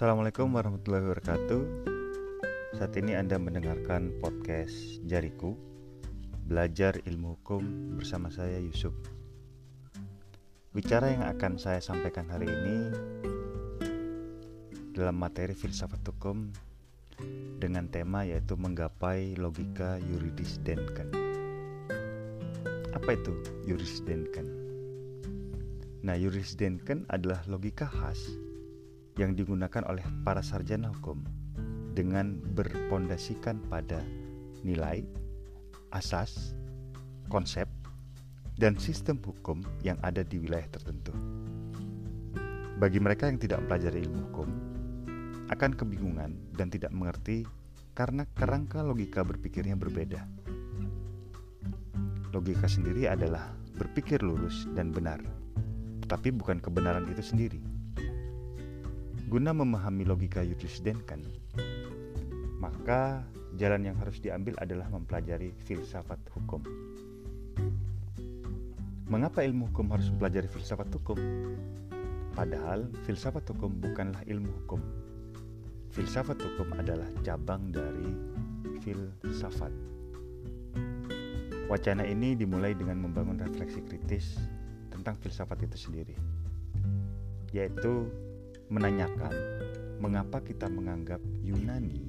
Assalamualaikum warahmatullahi wabarakatuh. Saat ini Anda mendengarkan podcast Jariku Belajar Ilmu Hukum bersama saya Yusuf. Bicara yang akan saya sampaikan hari ini dalam materi filsafat hukum dengan tema yaitu menggapai logika yuridis Denken. Apa itu yuridis Denken? Nah, yurisdenken adalah logika khas yang digunakan oleh para sarjana hukum dengan berpondasikan pada nilai, asas, konsep, dan sistem hukum yang ada di wilayah tertentu. Bagi mereka yang tidak mempelajari ilmu hukum, akan kebingungan dan tidak mengerti karena kerangka logika berpikirnya berbeda. Logika sendiri adalah berpikir lurus dan benar tapi bukan kebenaran itu sendiri. Guna memahami logika Denkan, maka jalan yang harus diambil adalah mempelajari filsafat hukum. Mengapa ilmu hukum harus mempelajari filsafat hukum? Padahal filsafat hukum bukanlah ilmu hukum. Filsafat hukum adalah cabang dari filsafat. Wacana ini dimulai dengan membangun refleksi kritis tentang filsafat itu sendiri, yaitu menanyakan mengapa kita menganggap Yunani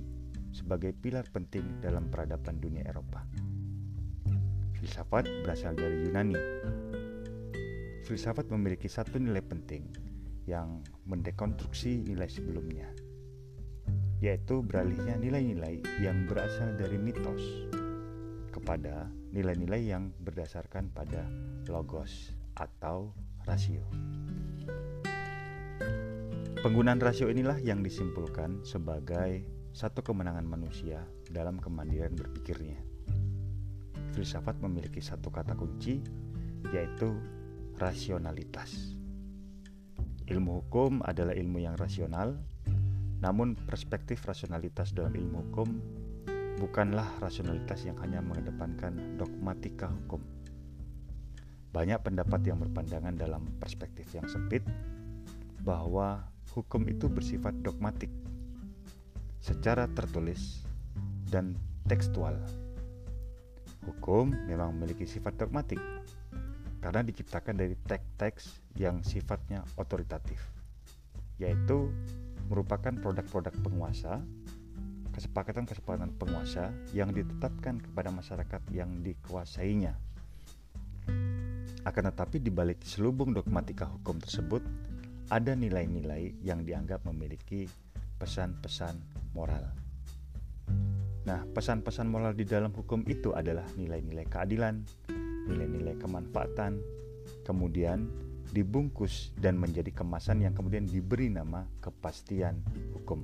sebagai pilar penting dalam peradaban dunia Eropa. Filsafat berasal dari Yunani. Filsafat memiliki satu nilai penting yang mendekonstruksi nilai sebelumnya, yaitu beralihnya nilai-nilai yang berasal dari mitos kepada nilai-nilai yang berdasarkan pada logos atau rasio. Penggunaan rasio inilah yang disimpulkan sebagai satu kemenangan manusia dalam kemandirian berpikirnya. Filsafat memiliki satu kata kunci, yaitu rasionalitas. Ilmu hukum adalah ilmu yang rasional, namun perspektif rasionalitas dalam ilmu hukum bukanlah rasionalitas yang hanya mengedepankan dogmatika hukum banyak pendapat yang berpandangan dalam perspektif yang sempit bahwa hukum itu bersifat dogmatik secara tertulis dan tekstual. Hukum memang memiliki sifat dogmatik karena diciptakan dari teks-teks yang sifatnya otoritatif, yaitu merupakan produk-produk penguasa, kesepakatan-kesepakatan penguasa yang ditetapkan kepada masyarakat yang dikuasainya akan tetapi di balik selubung dogmatika hukum tersebut ada nilai-nilai yang dianggap memiliki pesan-pesan moral. Nah, pesan-pesan moral di dalam hukum itu adalah nilai-nilai keadilan, nilai-nilai kemanfaatan, kemudian dibungkus dan menjadi kemasan yang kemudian diberi nama kepastian hukum.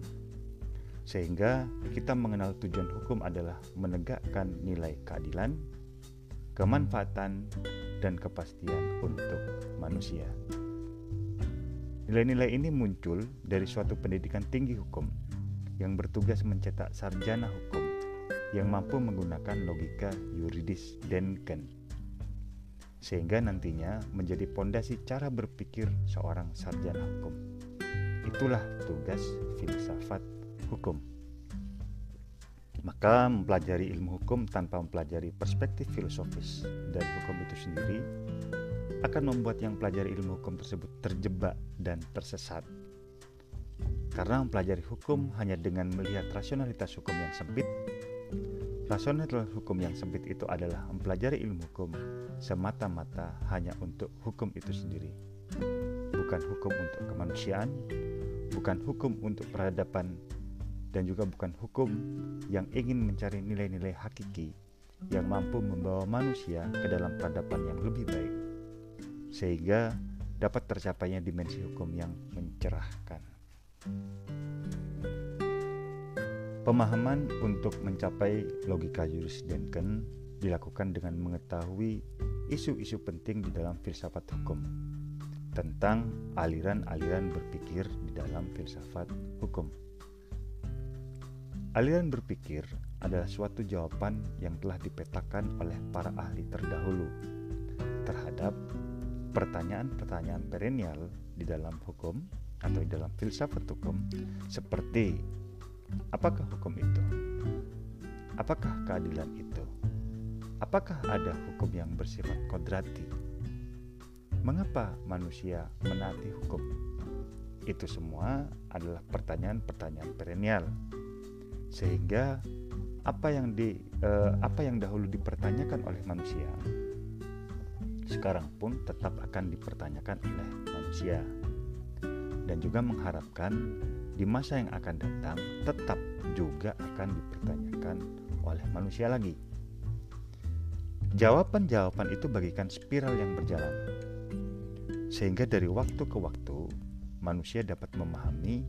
Sehingga kita mengenal tujuan hukum adalah menegakkan nilai keadilan, kemanfaatan, dan kepastian untuk manusia. Nilai-nilai ini muncul dari suatu pendidikan tinggi hukum yang bertugas mencetak sarjana hukum yang mampu menggunakan logika yuridis Denken sehingga nantinya menjadi pondasi cara berpikir seorang sarjana hukum. Itulah tugas filsafat hukum. Maka mempelajari ilmu hukum tanpa mempelajari perspektif filosofis dari hukum itu sendiri akan membuat yang pelajari ilmu hukum tersebut terjebak dan tersesat. Karena mempelajari hukum hanya dengan melihat rasionalitas hukum yang sempit, rasionalitas hukum yang sempit itu adalah mempelajari ilmu hukum semata-mata hanya untuk hukum itu sendiri. Bukan hukum untuk kemanusiaan, bukan hukum untuk peradaban dan juga bukan hukum yang ingin mencari nilai-nilai hakiki yang mampu membawa manusia ke dalam peradaban yang lebih baik, sehingga dapat tercapainya dimensi hukum yang mencerahkan. Pemahaman untuk mencapai logika Denken dilakukan dengan mengetahui isu-isu penting di dalam filsafat hukum tentang aliran-aliran berpikir di dalam filsafat hukum. Aliran berpikir adalah suatu jawaban yang telah dipetakan oleh para ahli terdahulu terhadap pertanyaan-pertanyaan perennial di dalam hukum atau dalam filsafat hukum seperti apakah hukum itu? Apakah keadilan itu? Apakah ada hukum yang bersifat kodrati? Mengapa manusia menaati hukum? Itu semua adalah pertanyaan-pertanyaan perennial. Sehingga apa yang di eh, apa yang dahulu dipertanyakan oleh manusia sekarang pun tetap akan dipertanyakan oleh manusia dan juga mengharapkan di masa yang akan datang tetap juga akan dipertanyakan oleh manusia lagi. Jawaban-jawaban itu bagikan spiral yang berjalan, sehingga dari waktu ke waktu manusia dapat memahami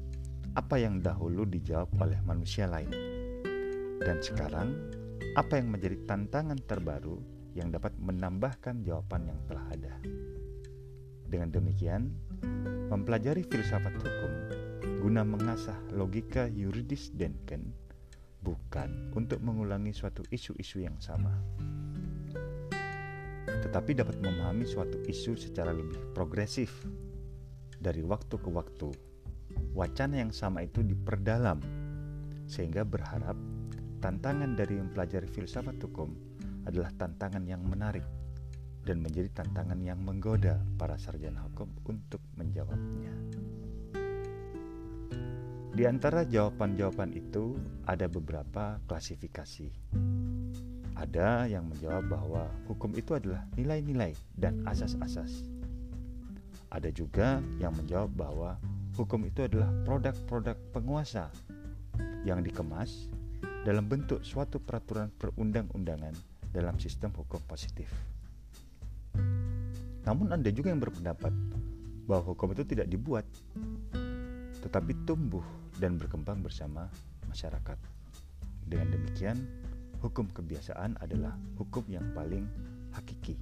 apa yang dahulu dijawab oleh manusia lain, dan sekarang apa yang menjadi tantangan terbaru yang dapat menambahkan jawaban yang telah ada. Dengan demikian, mempelajari filsafat hukum guna mengasah logika yuridis Denken bukan untuk mengulangi suatu isu-isu yang sama, tetapi dapat memahami suatu isu secara lebih progresif. Dari waktu ke waktu, wacana yang sama itu diperdalam, sehingga berharap tantangan dari mempelajari filsafat hukum adalah tantangan yang menarik dan menjadi tantangan yang menggoda para sarjana hukum untuk menjawabnya. Di antara jawaban-jawaban itu ada beberapa klasifikasi. Ada yang menjawab bahwa hukum itu adalah nilai-nilai dan asas-asas. Ada juga yang menjawab bahwa hukum itu adalah produk-produk penguasa yang dikemas dalam bentuk suatu peraturan perundang-undangan dalam sistem hukum positif. Namun ada juga yang berpendapat bahwa hukum itu tidak dibuat, tetapi tumbuh dan berkembang bersama masyarakat. Dengan demikian, hukum kebiasaan adalah hukum yang paling hakiki.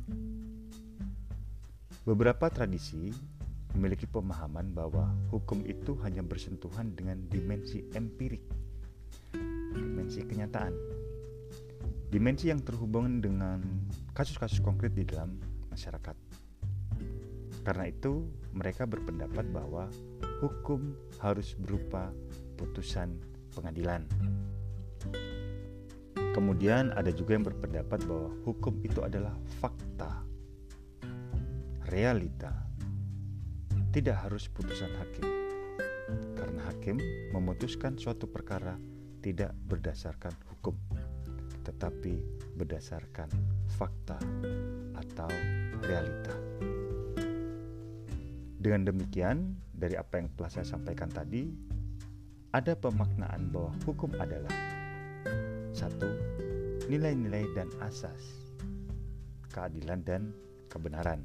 Beberapa tradisi memiliki pemahaman bahwa hukum itu hanya bersentuhan dengan dimensi empirik, dimensi kenyataan, dimensi yang terhubung dengan kasus-kasus konkret di dalam masyarakat. Karena itu, mereka berpendapat bahwa hukum harus berupa putusan pengadilan. Kemudian ada juga yang berpendapat bahwa hukum itu adalah fakta, realita, tidak harus putusan hakim. Karena hakim memutuskan suatu perkara tidak berdasarkan hukum, tetapi berdasarkan fakta atau realita. Dengan demikian, dari apa yang telah saya sampaikan tadi, ada pemaknaan bahwa hukum adalah satu nilai-nilai dan asas keadilan dan kebenaran.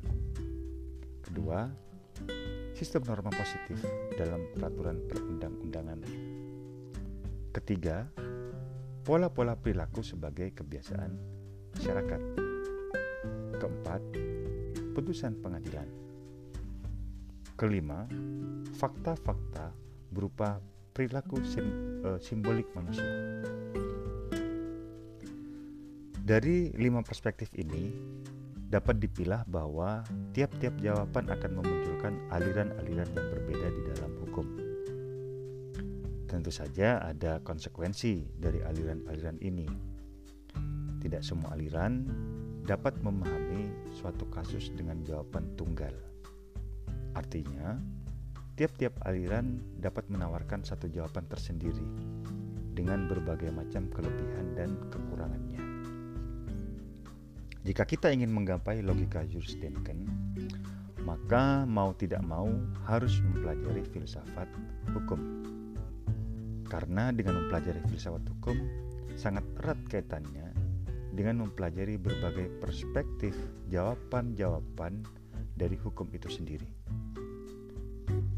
Kedua, sistem norma positif dalam peraturan perundang-undangan. Ketiga, pola-pola perilaku sebagai kebiasaan masyarakat. Keempat, putusan pengadilan. Kelima, fakta-fakta berupa perilaku sim, uh, simbolik manusia. Dari lima perspektif ini, dapat dipilah bahwa tiap-tiap jawaban akan memunculkan aliran-aliran yang berbeda di dalam hukum. Tentu saja ada konsekuensi dari aliran-aliran ini. Tidak semua aliran dapat memahami suatu kasus dengan jawaban tunggal. Artinya, tiap-tiap aliran dapat menawarkan satu jawaban tersendiri dengan berbagai macam kelebihan dan kekurangannya. Jika kita ingin menggapai logika Juristenken, maka mau tidak mau harus mempelajari filsafat hukum. Karena dengan mempelajari filsafat hukum sangat erat kaitannya dengan mempelajari berbagai perspektif jawaban-jawaban dari hukum itu sendiri.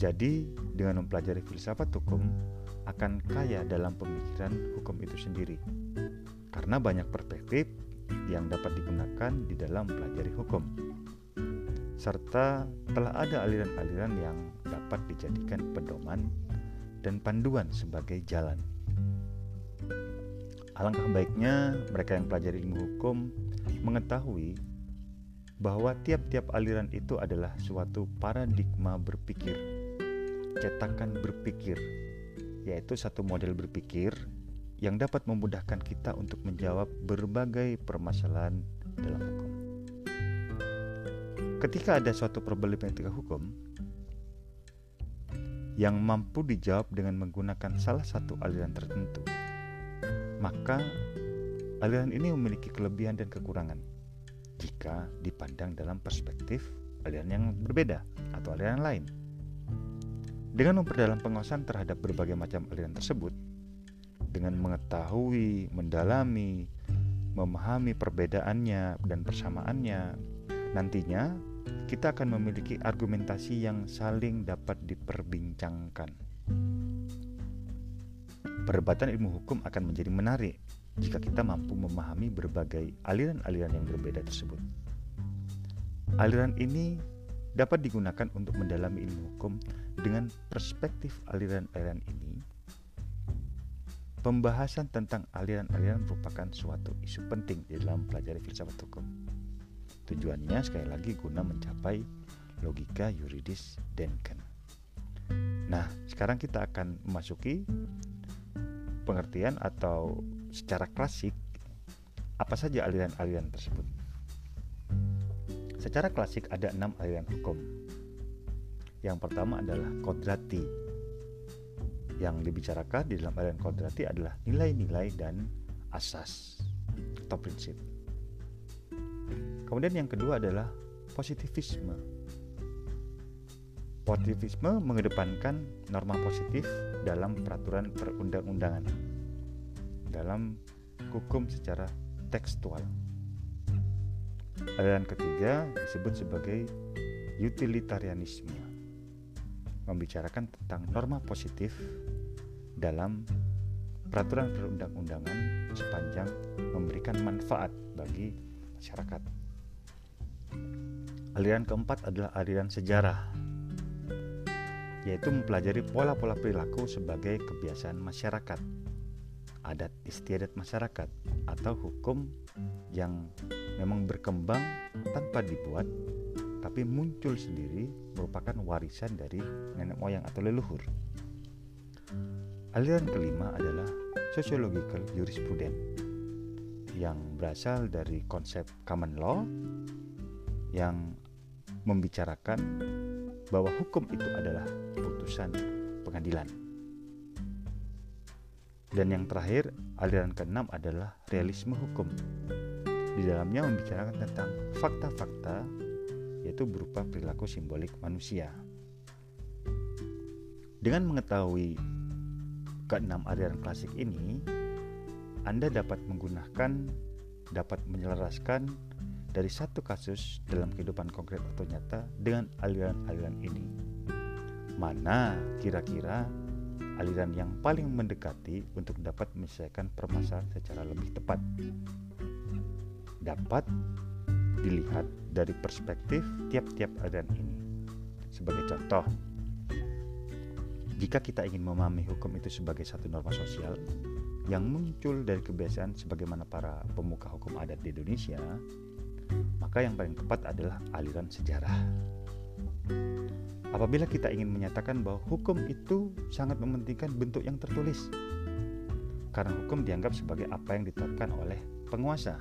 Jadi, dengan mempelajari filsafat hukum akan kaya dalam pemikiran hukum itu sendiri. Karena banyak perspektif yang dapat digunakan di dalam mempelajari hukum. Serta telah ada aliran-aliran yang dapat dijadikan pedoman dan panduan sebagai jalan. Alangkah baiknya mereka yang pelajari ilmu hukum mengetahui bahwa tiap-tiap aliran itu adalah suatu paradigma berpikir cetakan berpikir, yaitu satu model berpikir yang dapat memudahkan kita untuk menjawab berbagai permasalahan dalam hukum. Ketika ada suatu problematika hukum yang mampu dijawab dengan menggunakan salah satu aliran tertentu, maka aliran ini memiliki kelebihan dan kekurangan jika dipandang dalam perspektif aliran yang berbeda atau aliran lain. Dengan memperdalam pengawasan terhadap berbagai macam aliran tersebut, dengan mengetahui, mendalami, memahami perbedaannya dan persamaannya, nantinya kita akan memiliki argumentasi yang saling dapat diperbincangkan. Perdebatan ilmu hukum akan menjadi menarik jika kita mampu memahami berbagai aliran-aliran yang berbeda tersebut. Aliran ini dapat digunakan untuk mendalami ilmu hukum dengan perspektif aliran-aliran ini. Pembahasan tentang aliran-aliran merupakan suatu isu penting di dalam pelajari filsafat hukum. Tujuannya sekali lagi guna mencapai logika yuridis Denken. Nah, sekarang kita akan memasuki pengertian atau secara klasik apa saja aliran-aliran tersebut. Secara klasik ada enam aliran hukum. Yang pertama adalah kodrati. Yang dibicarakan di dalam aliran kodrati adalah nilai-nilai dan asas atau prinsip. Kemudian yang kedua adalah positivisme. Positivisme mengedepankan norma positif dalam peraturan perundang-undangan dalam hukum secara tekstual. Aliran ketiga disebut sebagai utilitarianisme, membicarakan tentang norma positif dalam peraturan perundang-undangan sepanjang memberikan manfaat bagi masyarakat. Aliran keempat adalah aliran sejarah, yaitu mempelajari pola-pola perilaku sebagai kebiasaan masyarakat adat istiadat masyarakat atau hukum yang memang berkembang tanpa dibuat tapi muncul sendiri merupakan warisan dari nenek moyang atau leluhur. Aliran kelima adalah sociological jurisprudence yang berasal dari konsep common law yang membicarakan bahwa hukum itu adalah putusan pengadilan. Dan yang terakhir, aliran keenam adalah realisme hukum. Di dalamnya membicarakan tentang fakta-fakta yaitu berupa perilaku simbolik manusia. Dengan mengetahui keenam aliran klasik ini, Anda dapat menggunakan, dapat menyelaraskan dari satu kasus dalam kehidupan konkret atau nyata dengan aliran-aliran ini. Mana kira-kira aliran yang paling mendekati untuk dapat menyelesaikan permasalahan secara lebih tepat. Dapat dilihat dari perspektif tiap-tiap aliran ini. Sebagai contoh, jika kita ingin memahami hukum itu sebagai satu norma sosial yang muncul dari kebiasaan sebagaimana para pemuka hukum adat di Indonesia, maka yang paling tepat adalah aliran sejarah. Apabila kita ingin menyatakan bahwa hukum itu sangat mementingkan bentuk yang tertulis, karena hukum dianggap sebagai apa yang ditetapkan oleh penguasa,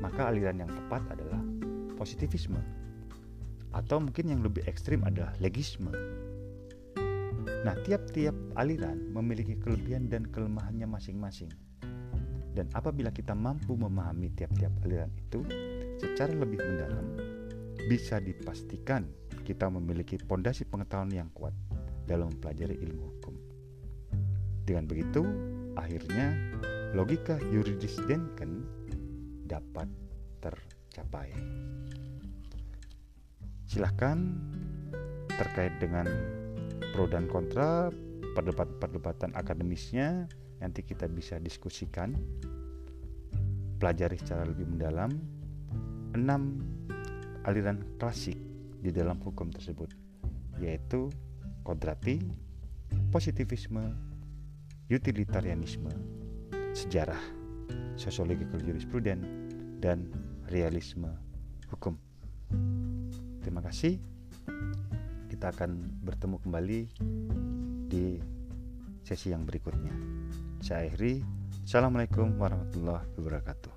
maka aliran yang tepat adalah positivisme, atau mungkin yang lebih ekstrim adalah legisme. Nah, tiap-tiap aliran memiliki kelebihan dan kelemahannya masing-masing. Dan apabila kita mampu memahami tiap-tiap aliran itu secara lebih mendalam, bisa dipastikan kita memiliki pondasi pengetahuan yang kuat dalam mempelajari ilmu hukum. Dengan begitu, akhirnya logika yuridis Denken dapat tercapai. Silahkan terkait dengan pro dan kontra perdebatan-perdebatan akademisnya nanti kita bisa diskusikan pelajari secara lebih mendalam enam aliran klasik di dalam hukum tersebut, yaitu kodrati, positivisme, utilitarianisme, sejarah, sociological jurisprudence, dan realisme hukum. Terima kasih. kita akan bertemu kembali di sesi yang berikutnya. Saya akhiri. Assalamualaikum warahmatullahi wabarakatuh.